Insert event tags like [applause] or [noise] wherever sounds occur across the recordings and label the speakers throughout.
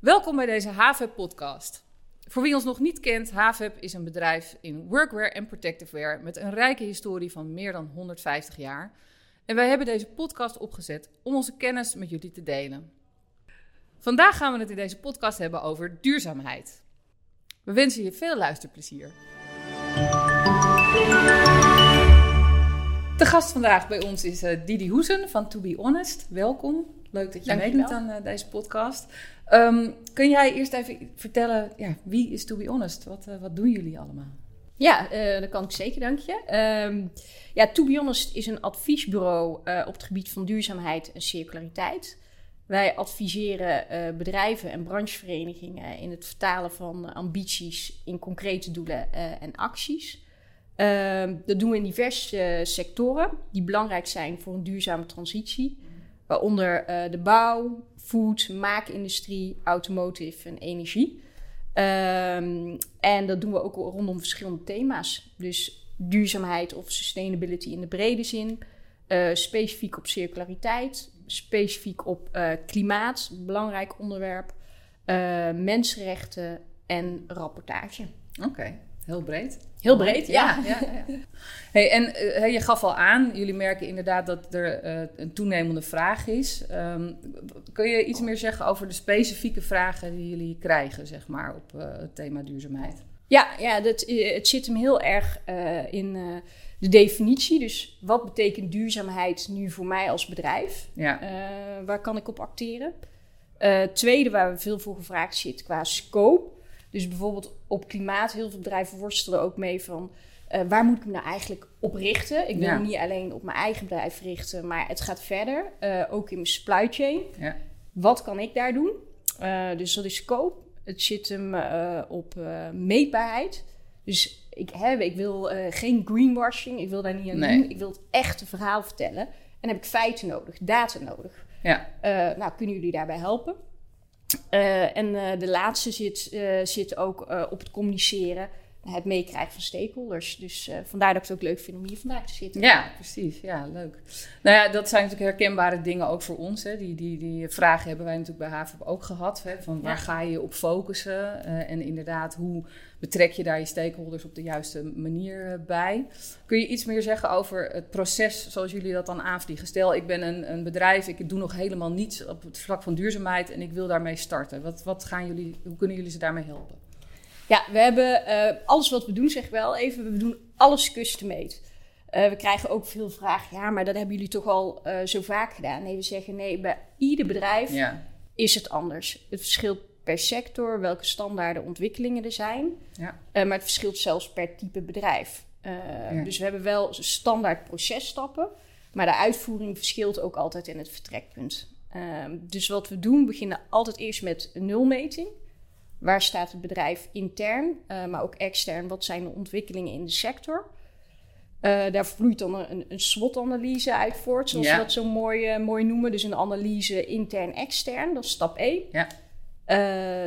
Speaker 1: Welkom bij deze HVEP podcast. Voor wie ons nog niet kent, HVEP is een bedrijf in workwear en protective wear met een rijke historie van meer dan 150 jaar. En wij hebben deze podcast opgezet om onze kennis met jullie te delen. Vandaag gaan we het in deze podcast hebben over duurzaamheid. We wensen je veel luisterplezier. De gast vandaag bij ons is uh, Didi Hoesen van To Be Honest. Welkom. Leuk dat je
Speaker 2: Dank je
Speaker 1: meedoet aan uh, deze podcast. Um, kun jij eerst even vertellen, ja, wie is To Be Honest? Wat, uh, wat doen jullie allemaal?
Speaker 2: Ja, uh, dat kan ik zeker, dank je. Um, ja, To Be Honest is een adviesbureau op het gebied van duurzaamheid en circulariteit. Wij adviseren bedrijven en brancheverenigingen in het vertalen van ambities in concrete doelen en acties. dat doen we in diverse sectoren die belangrijk zijn voor een duurzame transitie. Waaronder de bouw, food, maakindustrie, automotive en energie. Um, en dat doen we ook rondom verschillende thema's. Dus duurzaamheid of sustainability in de brede zin. Uh, specifiek op circulariteit. Specifiek op uh, klimaat, belangrijk onderwerp. Mensenrechten en rapportage.
Speaker 1: Oké, okay. Heel breed.
Speaker 2: Heel breed,
Speaker 1: ja. ja, ja, ja. [laughs] Hey, en uh, je gaf al aan, jullie merken inderdaad dat er uh, een toenemende vraag is. Um, kun je iets meer zeggen over de specifieke vragen die jullie krijgen, zeg maar, op uh, het thema duurzaamheid?
Speaker 2: Ja, ja dat, het zit hem heel erg in de definitie. Dus wat betekent duurzaamheid nu voor mij als bedrijf?
Speaker 1: Ja.
Speaker 2: waar kan ik op acteren? tweede, waar we veel voor gevraagd zit qua scope. Dus bijvoorbeeld op klimaat, heel veel bedrijven worstelen ook mee van uh, waar moet ik me nou eigenlijk op richten? Ik wil
Speaker 1: Ja.
Speaker 2: me niet alleen op mijn eigen bedrijf richten, maar het gaat verder, uh, ook in mijn supply chain.
Speaker 1: Ja.
Speaker 2: Wat kan ik daar doen? Uh, dus dat is scope. Het zit hem op meetbaarheid. Dus ik, hè, ik wil geen greenwashing, ik wil daar niet aan
Speaker 1: Nee.
Speaker 2: doen. Ik wil het echte verhaal vertellen. En dan heb ik feiten nodig, data nodig.
Speaker 1: Ja.
Speaker 2: Nou, kunnen jullie daarbij helpen? Uh, en uh, de laatste zit, uh, zit ook op het communiceren, het meekrijgen van stakeholders. Dus uh, vandaar dat ik het ook leuk vind om hier vandaag te zitten.
Speaker 1: Ja, precies. Ja, leuk. Nou ja, dat zijn natuurlijk herkenbare dingen ook voor ons. Hè. Die, die, die vragen hebben wij natuurlijk bij HAVOP ook gehad. Hè. Van waar
Speaker 2: Ja.
Speaker 1: ga je op focussen? Uh, en inderdaad, hoe betrek je daar je stakeholders op de juiste manier uh, bij? Kun je iets meer zeggen over het proces zoals jullie dat dan aanvliegen? Stel, ik ben een, een bedrijf, ik doe nog helemaal niets op het vlak van duurzaamheid en ik wil daarmee starten. Wat, wat gaan jullie, hoe kunnen jullie ze daarmee helpen?
Speaker 2: Ja, we hebben uh, alles wat we doen, zeg ik wel even, we doen alles custom-made. Uh, we krijgen ook veel vragen, ja, maar dat hebben jullie toch al uh, zo vaak gedaan? Nee, we zeggen nee, bij ieder bedrijf
Speaker 1: Ja,
Speaker 2: is het anders. Het verschilt per sector, welke standaarden ontwikkelingen er zijn.
Speaker 1: ja,
Speaker 2: maar het verschilt zelfs per type bedrijf.
Speaker 1: Ja.
Speaker 2: Dus we hebben wel standaard processtappen, maar de uitvoering verschilt ook altijd in het vertrekpunt. Uh, dus wat we doen, beginnen altijd eerst met een nulmeting. Waar staat het bedrijf intern, uh, maar ook extern? Wat zijn de ontwikkelingen in de sector? Uh, daar vloeit dan een, een SWOT-analyse uit voort, zoals
Speaker 1: Ja.
Speaker 2: we dat zo mooi, uh, mooi noemen. Dus een analyse intern-extern, dat is stap 1.
Speaker 1: ja,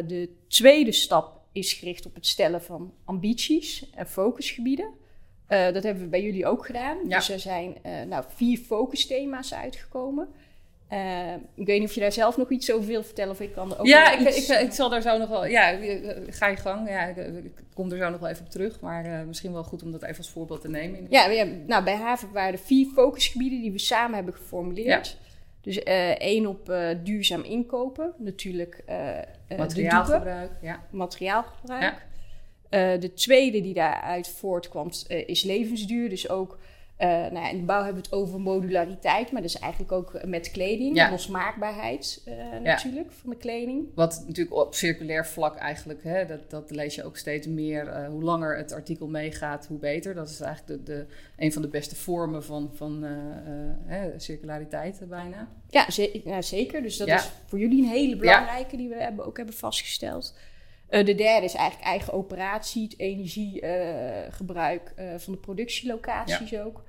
Speaker 2: de tweede stap is gericht op het stellen van ambities en focusgebieden. Dat hebben we bij jullie ook gedaan.
Speaker 1: Ja.
Speaker 2: Dus er zijn nou, vier focusthema's uitgekomen. Uh, ik weet niet of je daar zelf nog iets over wil vertellen of ik kan er ook
Speaker 1: ja
Speaker 2: nog
Speaker 1: ik,
Speaker 2: iets...
Speaker 1: ik, ik zal daar zo nog wel. Ja, ga je gang. Ja, ik, ik kom er zo nog wel even op terug. Maar uh, misschien wel goed om dat even als voorbeeld te nemen.
Speaker 2: Ja, ja nou, bij Haven waren er vier focusgebieden die we samen hebben geformuleerd.
Speaker 1: Ja.
Speaker 2: Dus uh, één op duurzaam inkopen, natuurlijk
Speaker 1: Materiaalgebruik, ja.
Speaker 2: materiaalgebruik.
Speaker 1: Ja.
Speaker 2: De tweede die daaruit voortkwam is levensduur. Dus ook, uh, nou ja, in de bouw hebben we het over modulariteit, maar dus eigenlijk ook met kleding,
Speaker 1: Ja.
Speaker 2: losmaakbaarheid uh, natuurlijk van de kleding.
Speaker 1: Wat natuurlijk op circulair vlak eigenlijk, hè, dat, dat lees je ook steeds meer. Uh, hoe langer het artikel meegaat, hoe beter. Dat is eigenlijk de, de, een van de beste vormen van, van hè, circulariteit bijna.
Speaker 2: Ja, ze ja, zeker. Dus dat is voor jullie een hele belangrijke die we hebben, ook hebben vastgesteld. Uh, de derde is eigenlijk eigen operatie, het energiegebruik uh, van de productielocaties ook.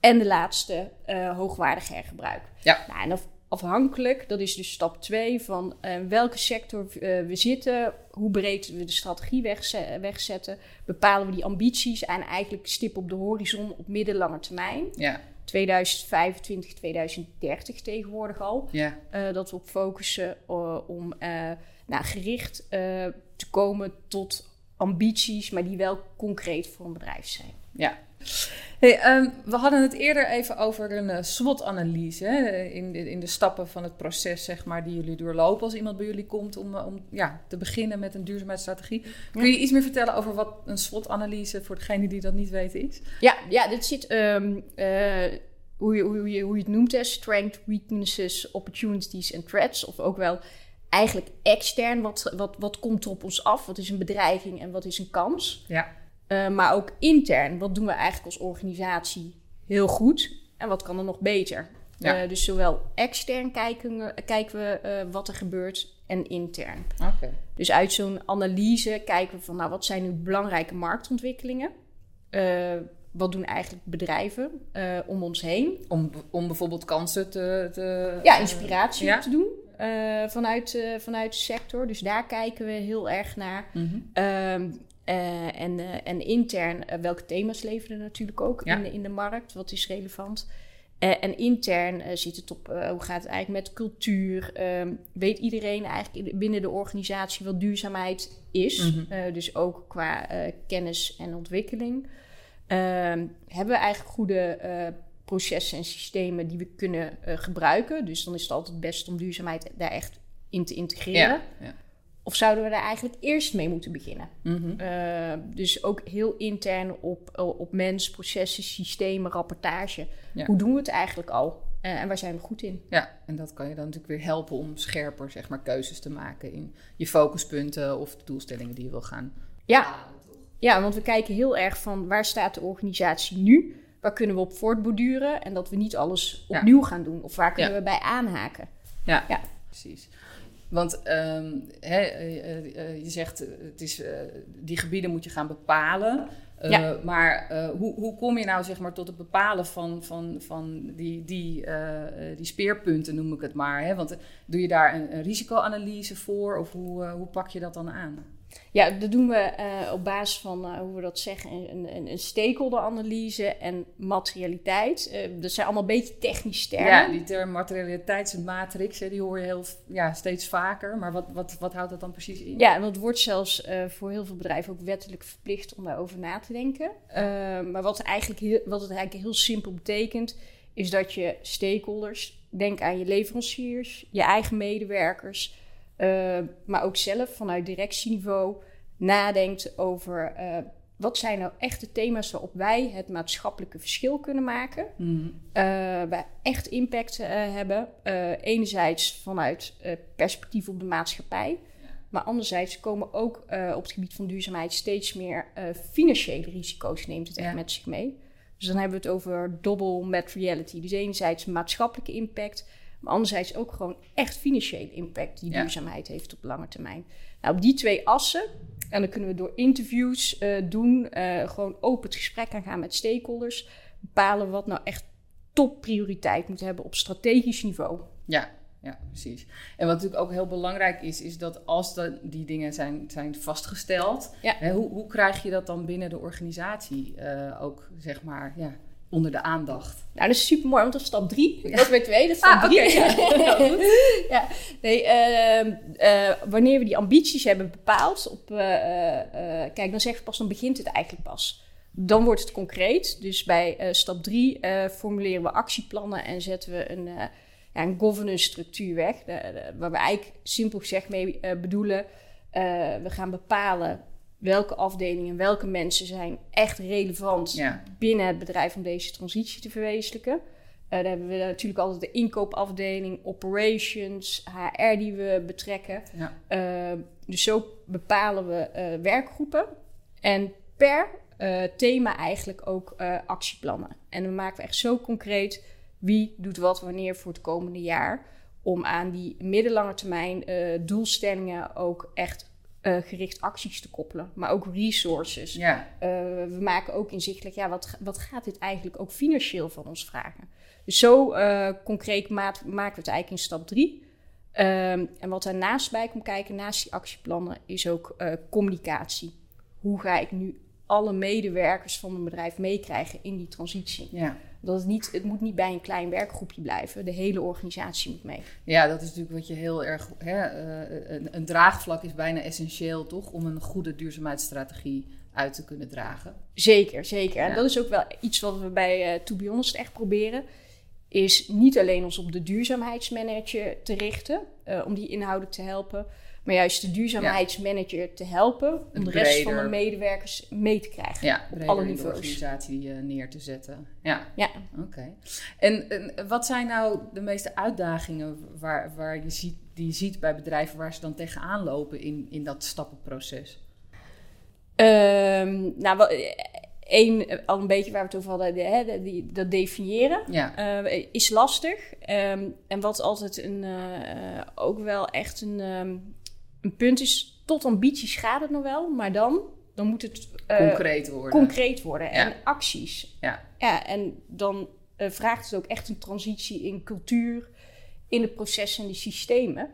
Speaker 2: En de laatste, uh, hoogwaardig hergebruik.
Speaker 1: Ja.
Speaker 2: Nou, en af, afhankelijk, dat is dus stap 2 van uh, welke sector uh, we zitten, hoe breed we de strategie wegze wegzetten, bepalen we die ambities en eigenlijk stip op de horizon op middellange termijn.
Speaker 1: Ja.
Speaker 2: 2025, 2030 tegenwoordig al.
Speaker 1: Ja.
Speaker 2: Dat we op focussen om nou, gericht te komen tot ambities, maar die wel concreet voor een bedrijf zijn.
Speaker 1: Ja. Hey, ehm, we hadden het eerder even over een uh, SWOT-analyse. In, de, in de stappen van het proces, zeg maar, die jullie doorlopen als iemand bij jullie komt om, eh, om ja, te beginnen met een duurzaamheidsstrategie. Kun je iets meer vertellen over wat een SWOT-analyse voor degene die dat niet weten is?
Speaker 2: Ja, ja dit zit. Um, hoe, je, hoe, je, hoe je het noemt, hè, strengths, weaknesses, opportunities en threats. Of ook wel eigenlijk extern, wat, wat, wat komt er op ons af? Wat is een bedreiging en wat is een kans?
Speaker 1: Ja.
Speaker 2: Uh, maar ook intern, wat doen we eigenlijk als organisatie heel goed en wat kan er nog beter? Ja. Uh, dus zowel extern kijken we, kijken we uh, wat er gebeurt en intern.
Speaker 1: Okay.
Speaker 2: Dus uit zo'n analyse kijken we van, nou, wat zijn nu belangrijke marktontwikkelingen? wat doen eigenlijk bedrijven om ons heen?
Speaker 1: Om, om bijvoorbeeld kansen te... te
Speaker 2: ja, inspiratie ja. te doen. Vanuit, vanuit de sector. Dus daar kijken we heel erg naar.
Speaker 1: Mm
Speaker 2: -hmm. Uh, en, en intern, welke thema's leveren natuurlijk ook
Speaker 1: ja.
Speaker 2: in, de, in de markt? Wat is relevant? en intern zit het op hoe gaat het eigenlijk met cultuur? Um, weet iedereen eigenlijk binnen de organisatie wat duurzaamheid is?
Speaker 1: Mm -hmm.
Speaker 2: dus ook qua kennis en ontwikkeling. Um, hebben we eigenlijk goede processen en systemen die we kunnen gebruiken. Dus dan is het altijd best om duurzaamheid daar echt in te integreren.
Speaker 1: Ja, ja.
Speaker 2: Of zouden we daar eigenlijk eerst mee moeten beginnen?
Speaker 1: Mm -hmm.
Speaker 2: uh, dus ook heel intern op, op mens, processen, systemen, rapportage.
Speaker 1: Ja.
Speaker 2: Hoe doen we het eigenlijk al? Uh, en waar zijn we goed in?
Speaker 1: Ja, en dat kan je dan natuurlijk weer helpen om scherper zeg maar, keuzes te maken in je focuspunten of de doelstellingen die je wil gaan.
Speaker 2: Ja. ja, want we kijken heel erg van waar staat de organisatie nu? Waar kunnen we op voortborduren en dat we niet alles opnieuw
Speaker 1: ja.
Speaker 2: gaan doen? Of waar kunnen
Speaker 1: ja.
Speaker 2: we bij aanhaken?
Speaker 1: Ja,
Speaker 2: ja.
Speaker 1: precies. Want um, he, uh, uh, je zegt, het is, die gebieden moet je gaan bepalen.
Speaker 2: Ja.
Speaker 1: Maar hoe, hoe kom je nou zeg maar, tot het bepalen van, van, van die, die, die speerpunten, noem ik het maar? Hè? Want doe je daar een, een risicoanalyse voor of hoe, hoe pak je dat dan aan?
Speaker 2: Ja, dat doen we uh, op basis van, uh, hoe we dat zeggen, een, een, een stakeholder-analyse en materialiteit. Uh, dat zijn allemaal een beetje technisch termen.
Speaker 1: Ja, die term materialiteitsmatrix, hè, die hoor je heel, ja, steeds vaker. Maar wat, wat, wat houdt dat dan precies in?
Speaker 2: Ja, en dat wordt zelfs voor heel veel bedrijven ook wettelijk verplicht om daarover na te denken. maar wat, eigenlijk heel, wat het eigenlijk heel simpel betekent, is dat je stakeholders, denk aan je leveranciers, je eigen medewerkers... Uh, maar ook zelf vanuit directieniveau nadenkt over uh, wat zijn nou echt de thema's waarop wij het maatschappelijke verschil kunnen maken.
Speaker 1: Mm.
Speaker 2: Uh, waar echt impact hebben. enerzijds vanuit perspectief op de maatschappij. Maar anderzijds komen ook op het gebied van duurzaamheid steeds meer financiële risico's neemt het echt
Speaker 1: Ja.
Speaker 2: met zich mee. Dus dan hebben we het over double materiality. Dus enerzijds maatschappelijke impact, maar anderzijds ook gewoon echt financiële impact die duurzaamheid heeft op lange termijn. Nou, op die twee assen, en dan kunnen we door interviews eh, doen, eh, gewoon open het gesprek aangaan met stakeholders, bepalen wat nou echt topprioriteit moet hebben op strategisch niveau.
Speaker 1: Ja, ja, precies. En wat natuurlijk ook heel belangrijk is, is dat als de, die dingen zijn, zijn vastgesteld,
Speaker 2: Ja.
Speaker 1: hè, hoe, hoe krijg je dat dan binnen de organisatie eh, ook, zeg maar, ja, onder de aandacht?
Speaker 2: Nou, dat is super mooi, want dat is stap drie. Dat is bij twee, dat is stap
Speaker 1: Ah,
Speaker 2: drie.
Speaker 1: oké, ja. [laughs]
Speaker 2: Ja, nee, ehm, eh, wanneer we die ambities hebben bepaald, op, eh, eh, kijk, dan zeggen we pas, dan begint het eigenlijk pas. Dan wordt het concreet. Dus bij stap drie eh, formuleren we actieplannen en zetten we een, ja, een governance structuur weg. De- de- waar we eigenlijk simpel gezegd mee bedoelen, we gaan bepalen welke afdelingen, welke mensen zijn echt relevant
Speaker 1: Ja,
Speaker 2: binnen het bedrijf om deze transitie te verwezenlijken. Uh, daar hebben we natuurlijk altijd de inkoopafdeling, operations, HR die we betrekken.
Speaker 1: ja.
Speaker 2: Uh, dus zo bepalen we eh, werkgroepen en per eh, thema eigenlijk ook eh, actieplannen. En dan maken we echt zo concreet wie doet wat wanneer voor het komende jaar. Om aan die middellange termijn eh, doelstellingen ook echt eh, gericht acties te koppelen. Maar ook resources.
Speaker 1: ja.
Speaker 2: Uh, we maken ook inzichtelijk, ja, wat, wat gaat dit eigenlijk ook financieel van ons vragen? Dus zo uh, concreet maat, maken we het eigenlijk in stap drie. Um, en wat daarnaast bij komt kijken, naast die actieplannen, is ook communicatie. Hoe ga ik nu alle medewerkers van een bedrijf meekrijgen in die transitie?
Speaker 1: ja.
Speaker 2: Dat het, niet, het moet niet bij een klein werkgroepje blijven. De hele organisatie moet mee.
Speaker 1: Ja, dat is natuurlijk wat je heel erg. Hè, uh, een, een, draagvlak is bijna essentieel, toch? Om een goede duurzaamheidsstrategie uit te kunnen dragen.
Speaker 2: Zeker, zeker. En dat is ook wel iets wat we bij uh, To Be Honest echt proberen. Is niet alleen ons op de duurzaamheidsmanager te richten. Uh, om die inhoudelijk te helpen. Maar juist de duurzaamheidsmanager te helpen om de rest van de medewerkers mee te krijgen.
Speaker 1: Ja, op alle niveaus. organisatie uh, neer te zetten. Ja, ja. oké. En, en, wat zijn nou de meeste uitdagingen waar, waar je ziet, die je ziet bij bedrijven waar ze dan tegenaan lopen in, in dat stappenproces?
Speaker 2: Um, nou, één, al een beetje waar we het over hadden, de, hè, die, dat definiëren, ja. uh, is lastig. Um, en wat altijd een, uh, ook wel echt een, um, een punt is, tot ambities gaat het nog wel, maar dan, dan moet het
Speaker 1: uh, concreet worden.
Speaker 2: Concreet worden en acties. Ja. ja, en dan uh, vraagt het ook echt een transitie in cultuur, in de processen en de systemen.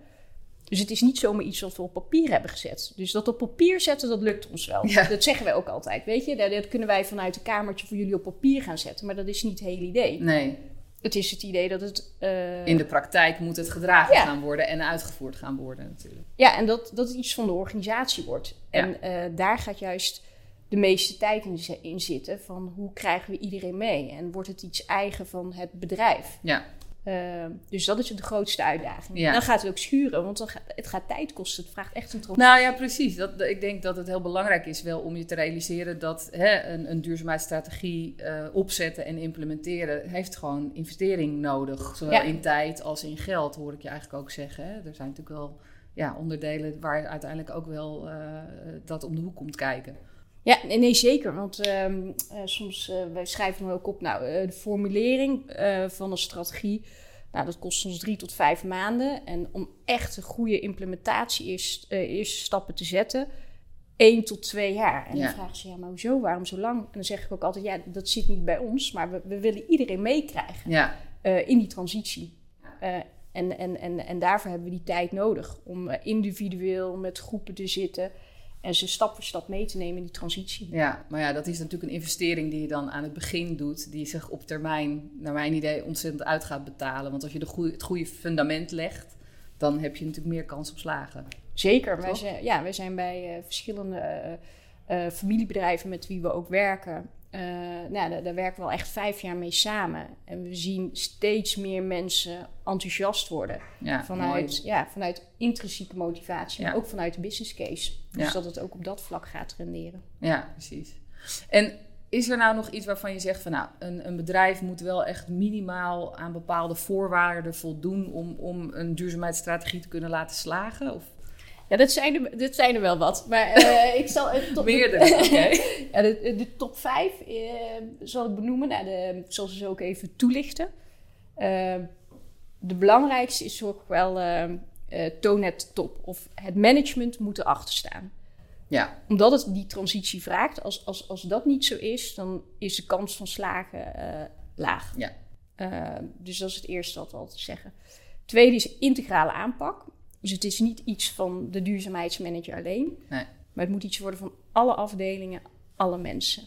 Speaker 2: Dus het is niet zomaar iets wat we op papier hebben gezet. Dus dat op papier zetten, dat lukt ons wel. Ja. Dat zeggen wij ook altijd, weet je. Dat, dat kunnen wij vanuit een kamertje voor jullie op papier gaan zetten. Maar dat is niet het hele idee.
Speaker 1: Nee.
Speaker 2: Het is het idee dat het... Uh...
Speaker 1: In de praktijk moet het gedragen gaan worden en uitgevoerd gaan worden natuurlijk.
Speaker 2: Ja, en dat, dat het iets van de organisatie wordt. En ja. uh, daar gaat juist de meeste tijd in, in, zitten van hoe krijgen we iedereen mee? En wordt het iets eigen van het bedrijf? Ja. Uh, dus dat is de grootste uitdaging. Ja. Dan gaat het ook schuren, want dan gaat, het gaat tijd kosten. Het vraagt echt een
Speaker 1: trots. Nou ja, precies. Dat, ik denk dat het heel belangrijk is wel om je te realiseren dat hè, een, een duurzaamheidsstrategie uh, opzetten en implementeren heeft gewoon investering nodig. Zowel in tijd als in geld, hoor ik je eigenlijk ook zeggen. Hè. Er zijn natuurlijk wel ja, onderdelen waar uiteindelijk ook wel uh, dat om de hoek komt kijken.
Speaker 2: Ja, nee, zeker. Want uh, uh, soms, uh, wij schrijven dan ook op, nou, de formulering van een strategie, nou, dat kost ons drie tot vijf maanden. En om echt een goede implementatie is, eerste stappen te zetten, één tot twee jaar. En dan vragen ze, ja, maar hoezo, waarom zo lang? En dan zeg ik ook altijd, ja, dat zit niet bij ons, maar we, we willen iedereen meekrijgen ja. in die transitie. en, en, en, en daarvoor hebben we die tijd nodig om individueel met groepen te zitten en ze stap voor stap mee te nemen in die transitie.
Speaker 1: Ja, maar ja, dat is natuurlijk een investering die je dan aan het begin doet, die zich op termijn, naar mijn idee, ontzettend uit gaat betalen. Want als je de goede, het goede fundament legt, dan heb je natuurlijk meer kans op slagen.
Speaker 2: Zeker. Wij zijn, ja, wij zijn bij uh, verschillende uh, familiebedrijven met wie we ook werken. Uh, nou, daar, daar, werken we al echt vijf jaar mee samen. En we zien steeds meer mensen enthousiast worden. Ja, vanuit, ja, vanuit intrinsieke motivatie, maar ook vanuit de business case. Dus dat het ook op dat vlak gaat renderen.
Speaker 1: Ja, precies. En is er nou nog iets waarvan je zegt van nou, een, een bedrijf moet wel echt minimaal aan bepaalde voorwaarden voldoen om, om een duurzaamheidsstrategie te kunnen laten slagen? Of
Speaker 2: ja, dat zijn er, dat zijn er wel wat. Maar uh, ik zal... Uh,
Speaker 1: top, [laughs] Meerdere, oké. [laughs]
Speaker 2: ja, de, de, top 5 uh, zal ik benoemen. Nou, de, ik zal ze ook even toelichten. de belangrijkste is ook wel toon het top. Of het management moet erachter staan. Ja. Omdat het die transitie vraagt. Als, als, als dat niet zo is, dan is de kans van slagen laag. Ja. dus dat is het eerste wat we altijd zeggen. Tweede is integrale aanpak. Dus het is niet iets van de duurzaamheidsmanager alleen. Nee. Maar het moet iets worden van alle afdelingen, alle mensen.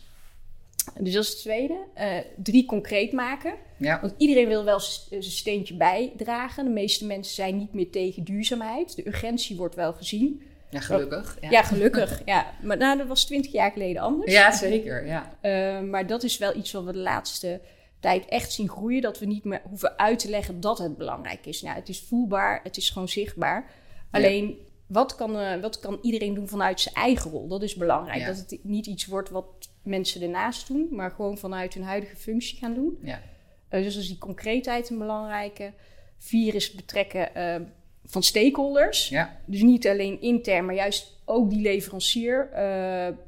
Speaker 2: Dus dat is het tweede. Uh, drie, concreet maken. Ja. Want iedereen wil wel zijn steentje bijdragen. De meeste mensen zijn niet meer tegen duurzaamheid. De urgentie wordt wel gezien.
Speaker 1: Ja, gelukkig.
Speaker 2: Ja, ja gelukkig. [laughs] ja. Maar nou, dat was twintig jaar geleden anders.
Speaker 1: Ja, zeker. Ja.
Speaker 2: Uh, maar dat is wel iets wat we de laatste tijd echt zien groeien. Dat we niet meer hoeven uit te leggen dat het belangrijk is. Nou, het is voelbaar, het is gewoon zichtbaar. Alleen, wat, kan, uh, wat kan iedereen doen vanuit zijn eigen rol? Dat is belangrijk. Dat het niet iets wordt wat mensen ernaast doen, maar gewoon vanuit hun huidige functie gaan doen. Ja. Uh, dus is die concreetheid een belangrijke. Vier is betrekken uh, van stakeholders. Ja. Dus niet alleen intern, maar juist ook die leverancier.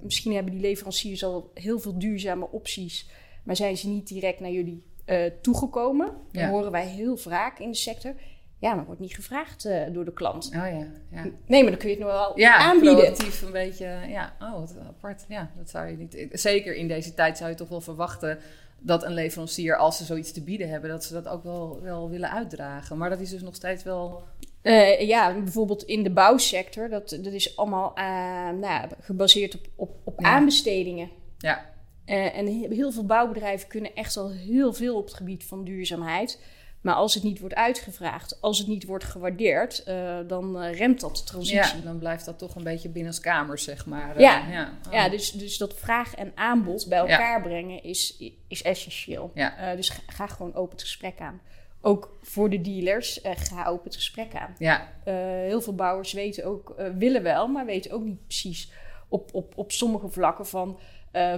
Speaker 2: misschien hebben die leveranciers al heel veel duurzame opties maar zijn ze niet direct naar jullie uh, toegekomen? Dat horen wij heel vaak in de sector. Ja, maar wordt niet gevraagd uh, door de klant. Oh ja, ja. Nee, maar dan kun je het nog wel ja, aanbieden.
Speaker 1: proactief een beetje. Ja, oh, wat apart. Ja, dat zou je niet... Zeker in deze tijd zou je toch wel verwachten dat een leverancier, als ze zoiets te bieden hebben, dat ze dat ook wel, wel willen uitdragen. Maar dat is dus nog steeds wel.
Speaker 2: Uh, ja, bijvoorbeeld in de bouwsector, dat, dat is allemaal uh, nou, gebaseerd op, op, op aanbestedingen. Ja. Eh, en heel veel bouwbedrijven kunnen echt al heel veel op het gebied van duurzaamheid. Maar als het niet wordt uitgevraagd, als het niet wordt gewaardeerd, uh, dan uh, remt dat de transitie.
Speaker 1: Ja, dan blijft dat toch een beetje binnenkamers, zeg maar.
Speaker 2: Uh, ja, ja. Oh. ja dus, dus dat vraag en aanbod bij elkaar ja. brengen is, is essentieel.
Speaker 1: Ja.
Speaker 2: dus ga, ga, gewoon open het gesprek aan. Ook voor de dealers, ga open het gesprek aan.
Speaker 1: Ja.
Speaker 2: heel veel bouwers weten ook, willen wel, maar weten ook niet precies op, op, op sommige vlakken van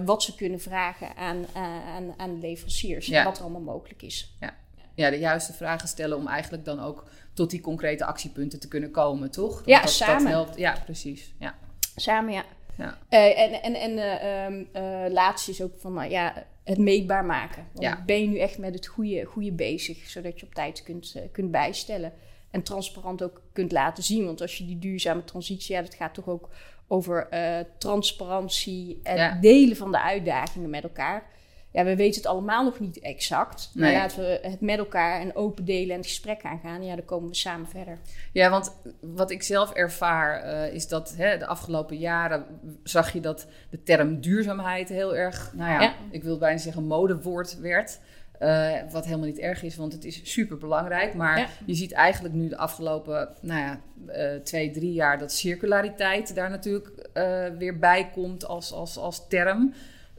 Speaker 2: wat ze kunnen vragen aan, aan, aan leveranciers.
Speaker 1: Ja.
Speaker 2: Wat er allemaal mogelijk is.
Speaker 1: Ja ja, de juiste vragen stellen om eigenlijk dan ook tot die concrete actiepunten te kunnen komen, toch?
Speaker 2: Ja,
Speaker 1: dat,
Speaker 2: samen.
Speaker 1: Dat helpt. Ja, precies. Ja.
Speaker 2: Samen, ja.
Speaker 1: ja.
Speaker 2: Uh, en en, en uh, um, laatst is ook van, ja, het meetbaar maken. Want
Speaker 1: Ja.
Speaker 2: Ben je nu echt met het goede, goede bezig, zodat je op tijd kunt, kunt bijstellen. En transparant ook kunt laten zien. Want als je die duurzame transitie, ja, dat gaat toch ook over transparantie en
Speaker 1: Ja.
Speaker 2: delen van de uitdagingen met elkaar. Ja, we weten het allemaal nog niet exact. Maar
Speaker 1: Nee.
Speaker 2: laten we het met elkaar en open delen en het gesprek aangaan. Ja, dan komen we samen verder.
Speaker 1: Ja, want wat ik zelf ervaar eh, is dat hè, de afgelopen jaren zag je dat de term duurzaamheid heel erg, nou ja,
Speaker 2: Ja.
Speaker 1: ik wil bijna zeggen modewoord werd. Eh, wat helemaal niet erg is, want het is super belangrijk. Maar
Speaker 2: Ja.
Speaker 1: je ziet eigenlijk nu de afgelopen nou ja, eh, twee, drie jaar dat circulariteit daar natuurlijk eh, weer bij komt als, als, als term.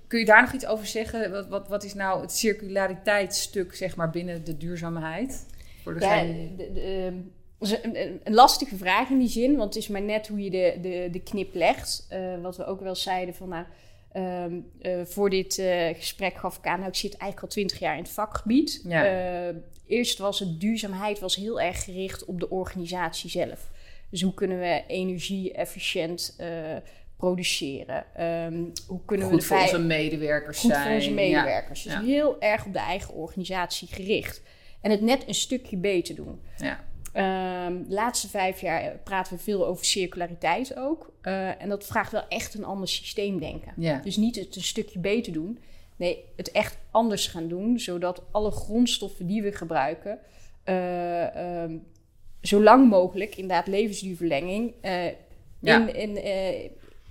Speaker 1: Kun je daar nog iets over zeggen? Wat, wat, wat is nou het circulariteitsstuk zeg maar, binnen de duurzaamheid? Voor
Speaker 2: Ja, de, is een, lastige vraag in die zin, want het is maar net hoe je de, de, de knip legt. Wat we ook wel zeiden van, nou, ehm, eh, voor dit eh, gesprek gaf ik aan, nou, ik zit eigenlijk al twintig jaar in het vakgebied.
Speaker 1: Ja.
Speaker 2: Eh, eerst was het duurzaamheid was heel erg gericht op de organisatie zelf. Dus hoe kunnen we energie efficiënt produceren? Ehm, hoe kunnen we
Speaker 1: goed
Speaker 2: de
Speaker 1: voor onze medewerkers
Speaker 2: goed
Speaker 1: zijn.
Speaker 2: voor onze
Speaker 1: Ja.
Speaker 2: medewerkers. Dus
Speaker 1: Ja.
Speaker 2: heel erg op de eigen organisatie gericht. En het net een stukje beter doen.
Speaker 1: Ja.
Speaker 2: Ehm, de laatste vijf jaar praten we veel over circulariteit ook. Eh, en dat vraagt wel echt een ander systeemdenken.
Speaker 1: Ja.
Speaker 2: Dus niet het een stukje beter doen. Nee, het echt anders gaan doen. Zodat alle grondstoffen die we gebruiken... ehm, zo lang mogelijk, inderdaad levensduurverlenging... eh,
Speaker 1: Ja.
Speaker 2: in, in, in,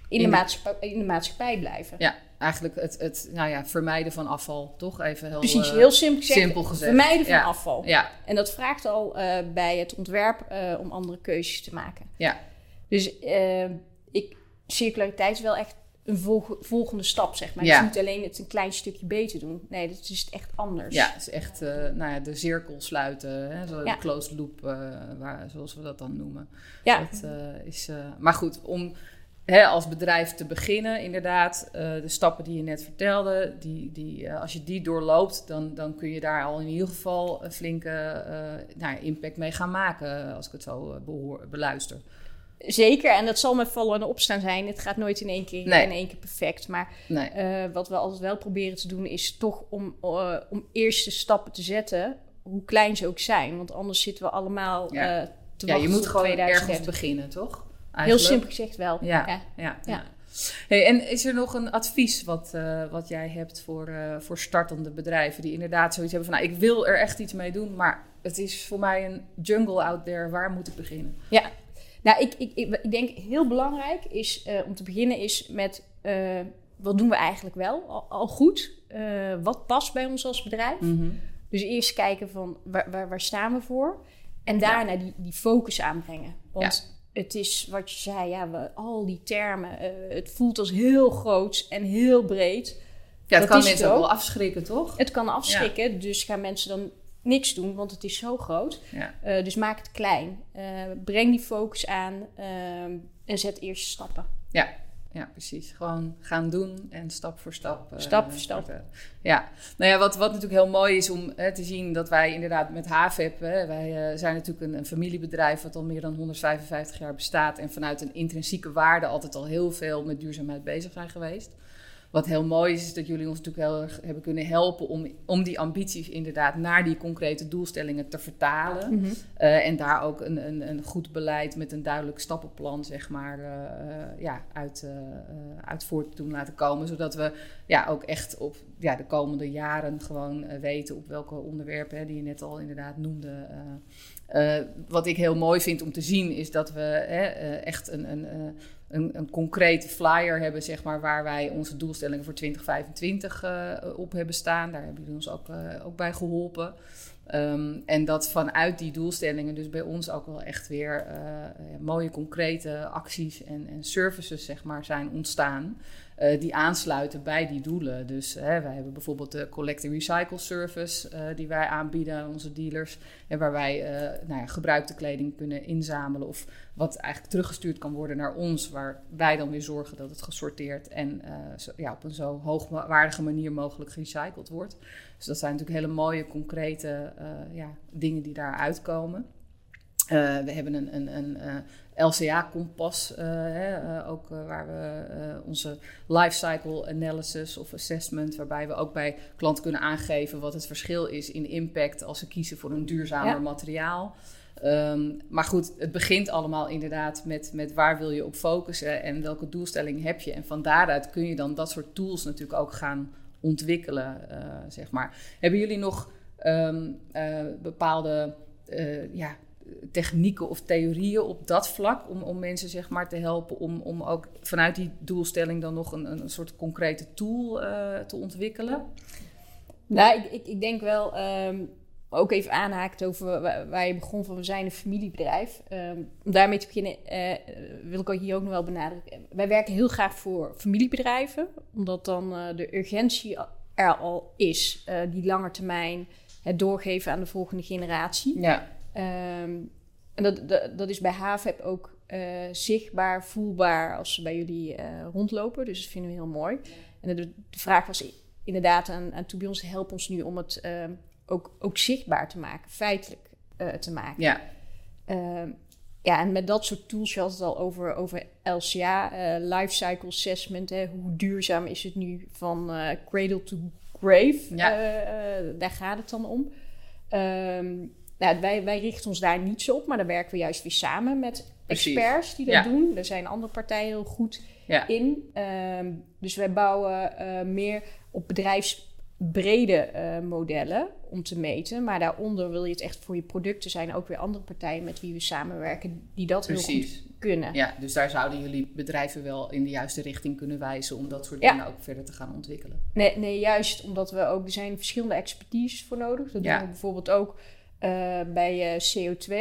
Speaker 1: In
Speaker 2: de
Speaker 1: de-
Speaker 2: maatschappij, in de maatschappij blijven.
Speaker 1: ja, eigenlijk het, het nou ja, vermijden van afval. Toch even heel,
Speaker 2: Precies,
Speaker 1: eh,
Speaker 2: heel simpel gezegd.
Speaker 1: simpel gezegd.
Speaker 2: Vermijden van
Speaker 1: Ja.
Speaker 2: afval.
Speaker 1: Ja,
Speaker 2: En dat vraagt al eh, bij het ontwerp eh, om andere keuzes te maken.
Speaker 1: ja,
Speaker 2: Dus ik, circulariteit is wel echt een volg- volgende stap, zeg maar.
Speaker 1: Ja.
Speaker 2: Dus niet alleen het een klein stukje beter doen. Nee, dat is echt anders.
Speaker 1: ja, het is echt nou ja, de cirkel sluiten. Hè, zo
Speaker 2: Ja.
Speaker 1: de closed loop, waar, zoals we dat dan noemen.
Speaker 2: Ja,
Speaker 1: Dat, is, maar goed, om hè, als bedrijf te beginnen, inderdaad, eh, de stappen die je net vertelde, die, die, eh, als je die doorloopt, dan, dan kun je daar al in ieder geval een flinke eh, nou ja, impact mee gaan maken, als ik het zo behoor, beluister.
Speaker 2: zeker. En dat zal met vallen en opstaan zijn. Het gaat nooit in één keer,
Speaker 1: Nee.
Speaker 2: in één keer perfect. Maar
Speaker 1: Nee.
Speaker 2: wat we altijd wel proberen te doen, is toch om, om eerste stappen te zetten. Hoe klein ze ook zijn. Want anders zitten we allemaal
Speaker 1: Ja.
Speaker 2: te
Speaker 1: Ja, je
Speaker 2: wachten
Speaker 1: moet gewoon ergens
Speaker 2: 2030.
Speaker 1: beginnen, toch?
Speaker 2: Heel simpel gezegd wel.
Speaker 1: Ja,
Speaker 2: Ja.
Speaker 1: ja.
Speaker 2: Ja.
Speaker 1: ja. Hey, en is er nog een advies wat, eh, wat jij hebt voor, eh, voor startende bedrijven die inderdaad zoiets hebben van, nou, ik wil er echt iets mee doen, maar het is voor mij een jungle out there. Waar moet ik beginnen?
Speaker 2: Ja, nou, ik, ik, ik, ik denk heel belangrijk is eh, om te beginnen is met wat doen we eigenlijk wel al, al goed? Wat past bij ons als bedrijf? Dus eerst kijken van waar, waar, waar staan we voor? En daarna die, die focus aanbrengen. Want het is wat je zei, ja, we, al die termen, eh, het voelt als heel groot en heel breed.
Speaker 1: Ja, het
Speaker 2: Dat
Speaker 1: kan mensen ook wel afschrikken, toch?
Speaker 2: Het kan afschrikken, dus gaan mensen dan niks doen, want het is zo groot.
Speaker 1: Ja.
Speaker 2: Eh, dus maak het klein. Eh, breng die focus aan ehm, en zet eerste stappen.
Speaker 1: Ja. Ja, precies. Gewoon gaan doen en stap voor stap. eh,
Speaker 2: Stap voor stap.
Speaker 1: starten. Ja, nou ja, wat, wat natuurlijk heel mooi is om hè, te zien dat wij inderdaad met HVEP, hè, wij eh, zijn natuurlijk een, een familiebedrijf wat al meer dan 155 jaar bestaat en vanuit een intrinsieke waarde altijd al heel veel met duurzaamheid bezig zijn geweest. Wat heel mooi is, is dat jullie ons natuurlijk heel erg hebben kunnen helpen om, om die ambities inderdaad naar die concrete doelstellingen te vertalen. Eh, en daar ook een, een, een goed beleid met een duidelijk stappenplan, zeg maar, eh, eh, ja, uit, uit voort te doen laten komen. Zodat we ja, ook echt op ja, de komende jaren gewoon weten op welke onderwerpen, hè, die je net al inderdaad noemde, wat ik heel mooi vind om te zien is dat we hè, echt een, een, een, een, concrete flyer hebben, zeg maar, waar wij onze doelstellingen voor 2025 op hebben staan. Daar hebben jullie ons ook, ook bij geholpen. Ehm, en dat vanuit die doelstellingen dus bij ons ook wel echt weer uh, mooie concrete acties en, en, services zeg maar, zijn ontstaan. Uh, die aansluiten bij die doelen. Dus hè, wij hebben bijvoorbeeld de Collect and Recycle Service uh, die wij aanbieden aan onze dealers. En waar wij nou ja, gebruikte kleding kunnen inzamelen. Of wat eigenlijk teruggestuurd kan worden naar ons. Waar wij dan weer zorgen dat het gesorteerd en ja, op een zo hoogwaardige manier mogelijk gerecycled wordt. Dus dat zijn natuurlijk hele mooie, concrete ja, dingen die daar uitkomen. Uh, we hebben een, een, een eh, LCA-kompas, ook waar we onze lifecycle analysis of assessment, waarbij we ook bij klanten kunnen aangeven wat het verschil is in impact als ze kiezen voor een duurzamer ja. materiaal. Um, maar goed, het begint allemaal inderdaad met, met waar wil je op focussen en welke doelstelling heb je. En van daaruit kun je dan dat soort tools natuurlijk ook gaan ontwikkelen, uh, zeg maar. Hebben jullie nog um, uh, bepaalde uh, ja, technieken of theorieën op dat vlak om, om mensen zeg maar, te helpen om, om ook vanuit die doelstelling dan nog een, een soort concrete tool te ontwikkelen?
Speaker 2: Nou, ik, ik, ik denk wel um, ook even aanhaakt over waar je begon van we zijn een familiebedrijf. Um, om daarmee te beginnen uh, wil ik hier ook nog wel benadrukken. Wij werken heel graag voor familiebedrijven, omdat dan uh, de urgentie er al is. Die lange termijn, het doorgeven aan de volgende generatie. Ja. Um, en dat, dat, dat, is bij HAVEP ook zichtbaar, voelbaar als ze bij jullie rondlopen. Dus dat vinden we heel mooi. En de, de vraag was inderdaad aan, aan Tobions, help ons nu om het ehm, ook, ook zichtbaar te maken, feitelijk uh, te maken. Ja. Uh, ja, en met dat soort tools, je had het al over, over LCA, eh, Life Cycle Assessment. Hè, hoe duurzaam is het nu van cradle to grave? Ja. daar gaat het dan om. Um, nou, wij, wij richten ons daar niet zo op, maar dan werken we juist weer samen met experts die dat ja. doen. Er zijn andere partijen heel goed ja. in. Um, dus wij bouwen meer op bedrijfs brede uh, modellen om te meten. Maar daaronder wil je het echt voor je producten zijn. Ook weer andere partijen met wie we samenwerken die dat Precies. heel goed kunnen.
Speaker 1: Ja, dus daar zouden jullie bedrijven wel in de juiste richting kunnen wijzen om dat soort dingen ook verder te gaan ontwikkelen.
Speaker 2: Nee, nee, juist omdat we ook, er zijn verschillende expertise voor nodig. Dat doen we bijvoorbeeld ook uh, bij uh, CO2.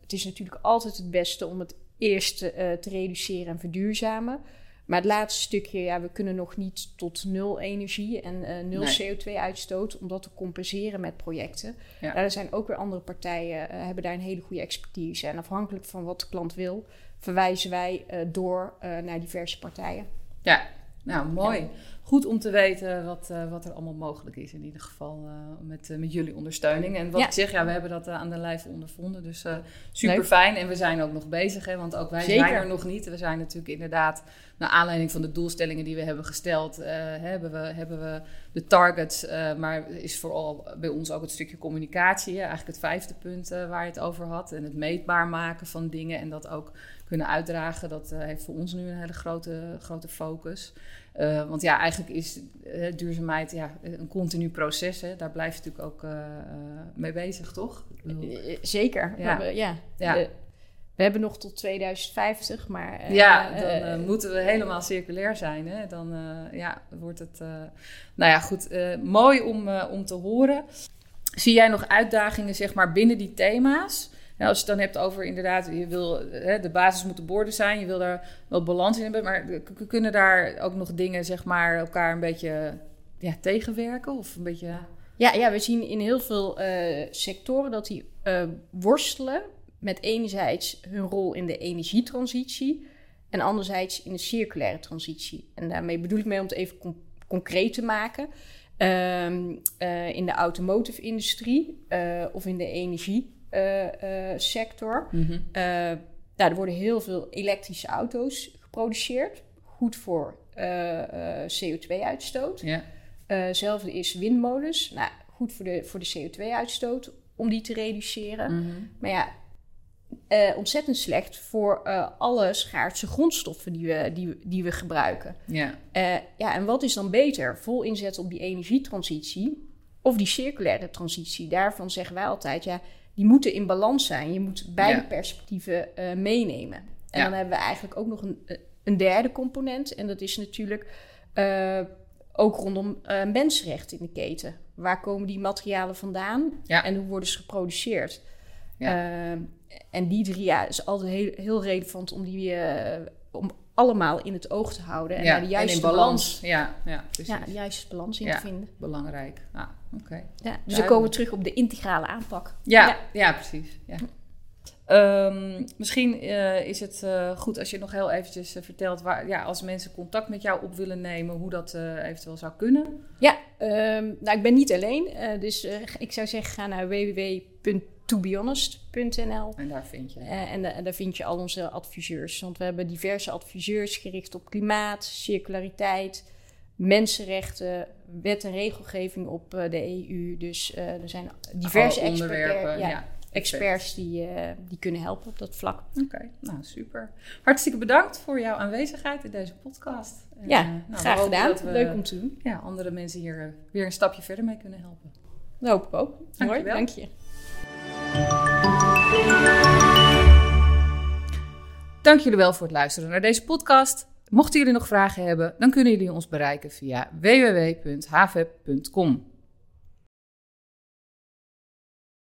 Speaker 2: het is natuurlijk altijd het beste om het eerst te reduceren en verduurzamen. Maar het laatste stukje, ja, we kunnen nog niet tot nul energie en uh, nul CO2-uitstoot om dat te compenseren met projecten. Ja. Daar zijn ook weer andere partijen, uh, hebben daar een hele goede expertise. En afhankelijk van wat de klant wil, verwijzen wij uh, door naar diverse partijen.
Speaker 1: Ja, nou mooi. Ja goed om te weten wat, uh, wat er allemaal mogelijk is. In ieder geval uh, met, uh, met jullie ondersteuning. En wat ja. ik zeg, ja, we hebben dat aan de lijve ondervonden. Dus super fijn. En we zijn ook nog bezig, hè, want ook wij Zeker. zijn er nog niet. We zijn natuurlijk inderdaad, naar aanleiding van de doelstellingen die we hebben gesteld, hebben, we, hebben we de targets. maar is vooral bij ons ook het stukje communicatie. Hè, eigenlijk het vijfde punt waar je het over had. En het meetbaar maken van dingen en dat ook kunnen uitdragen. Dat heeft voor ons nu een hele grote, grote focus. Uh, want ja, eigenlijk is uh, duurzaamheid ja, een continu proces. Hè? Daar blijf je natuurlijk ook uh, mee bezig, toch?
Speaker 2: Zeker. Ja. We, ja. we, hebben nog tot 2050, maar...
Speaker 1: ja, dan moeten we helemaal circulair zijn. Hè? Dan ja, wordt het... nou ja, goed. mooi om, om te horen. Zie jij nog uitdagingen zeg maar, binnen die thema's? Nou, als je het dan hebt over inderdaad, je wil, hè, de basis moet de borden zijn, je wil daar wel balans in hebben, maar kunnen daar ook nog dingen, zeg maar, elkaar een beetje ja, tegenwerken? Of een beetje...
Speaker 2: Ja, ja, we zien in heel veel uh, sectoren dat die uh, worstelen met enerzijds hun rol in de energietransitie en anderzijds in de circulaire transitie. En daarmee bedoel ik mee om het even con concreet te maken. Uh, in de automotive industrie of in de energie sector. Mm -hmm. nou, er worden heel veel elektrische auto's geproduceerd. Goed voor CO2-uitstoot. Ja. hetzelfde is windmolens. Nou, goed voor de, voor de CO2-uitstoot om die te reduceren. Mm -hmm. Maar ja, uh, ontzettend slecht voor uh, alle schaarse grondstoffen die we, die, die we gebruiken. Ja. Uh, ja, en wat is dan beter? Vol inzetten op die energietransitie of die circulaire transitie? Daarvan zeggen wij altijd, ja, die moeten in balans zijn. Je moet beide
Speaker 1: Ja.
Speaker 2: perspectieven eh, meenemen. En
Speaker 1: Ja.
Speaker 2: dan hebben we eigenlijk ook nog een, een derde component. En dat is natuurlijk eh, ook rondom eh, mensenrechten in de keten. Waar komen die materialen vandaan
Speaker 1: Ja.
Speaker 2: en hoe worden ze geproduceerd?
Speaker 1: Ja.
Speaker 2: Eh, en die drie ja, is altijd heel, heel relevant om die eh, om allemaal in het oog te houden en
Speaker 1: ja,
Speaker 2: de juiste
Speaker 1: en in balans. Ja, ja, precies.
Speaker 2: Ja, de juiste balans in
Speaker 1: Ja.
Speaker 2: te vinden.
Speaker 1: Belangrijk. Ah, oké.
Speaker 2: Ja, dus
Speaker 1: Duidelijk.
Speaker 2: dan komen we terug op de integrale aanpak.
Speaker 1: Ja,
Speaker 2: Ja.
Speaker 1: precies. Ja. Ehm, misschien eh, is het eh, goed als je nog heel eventjes eh, vertelt... Waar, ja, als mensen contact met jou op willen nemen... hoe dat eventueel zou kunnen.
Speaker 2: Ja, ehm, nou, ik ben niet alleen. dus ik zou zeggen, ga naar www.tobehonest.nl.
Speaker 1: En daar vind je.
Speaker 2: Eh, en, da- en daar vind je al onze adviseurs. Want we hebben diverse adviseurs gericht op klimaat, circulariteit, mensenrechten, wet en regelgeving op eh, de EU. Dus eh, er zijn diverse
Speaker 1: Alle
Speaker 2: expert-
Speaker 1: onderwerpen.
Speaker 2: ja,
Speaker 1: Ja,
Speaker 2: experts die, die kunnen helpen op dat vlak.
Speaker 1: Oké, nou super. Hartstikke bedankt voor jouw aanwezigheid in deze podcast. En,
Speaker 2: Ja,
Speaker 1: nou,
Speaker 2: graag gedaan.
Speaker 1: we,
Speaker 2: Leuk om te doen.
Speaker 1: Ja, andere mensen hier weer een stapje verder mee kunnen helpen.
Speaker 2: Dat hoop ik ook. Mooi, dank je.
Speaker 1: Dank jullie wel voor het luisteren naar deze podcast. Mochten jullie nog vragen hebben, dan kunnen jullie ons bereiken via www.hvep.com.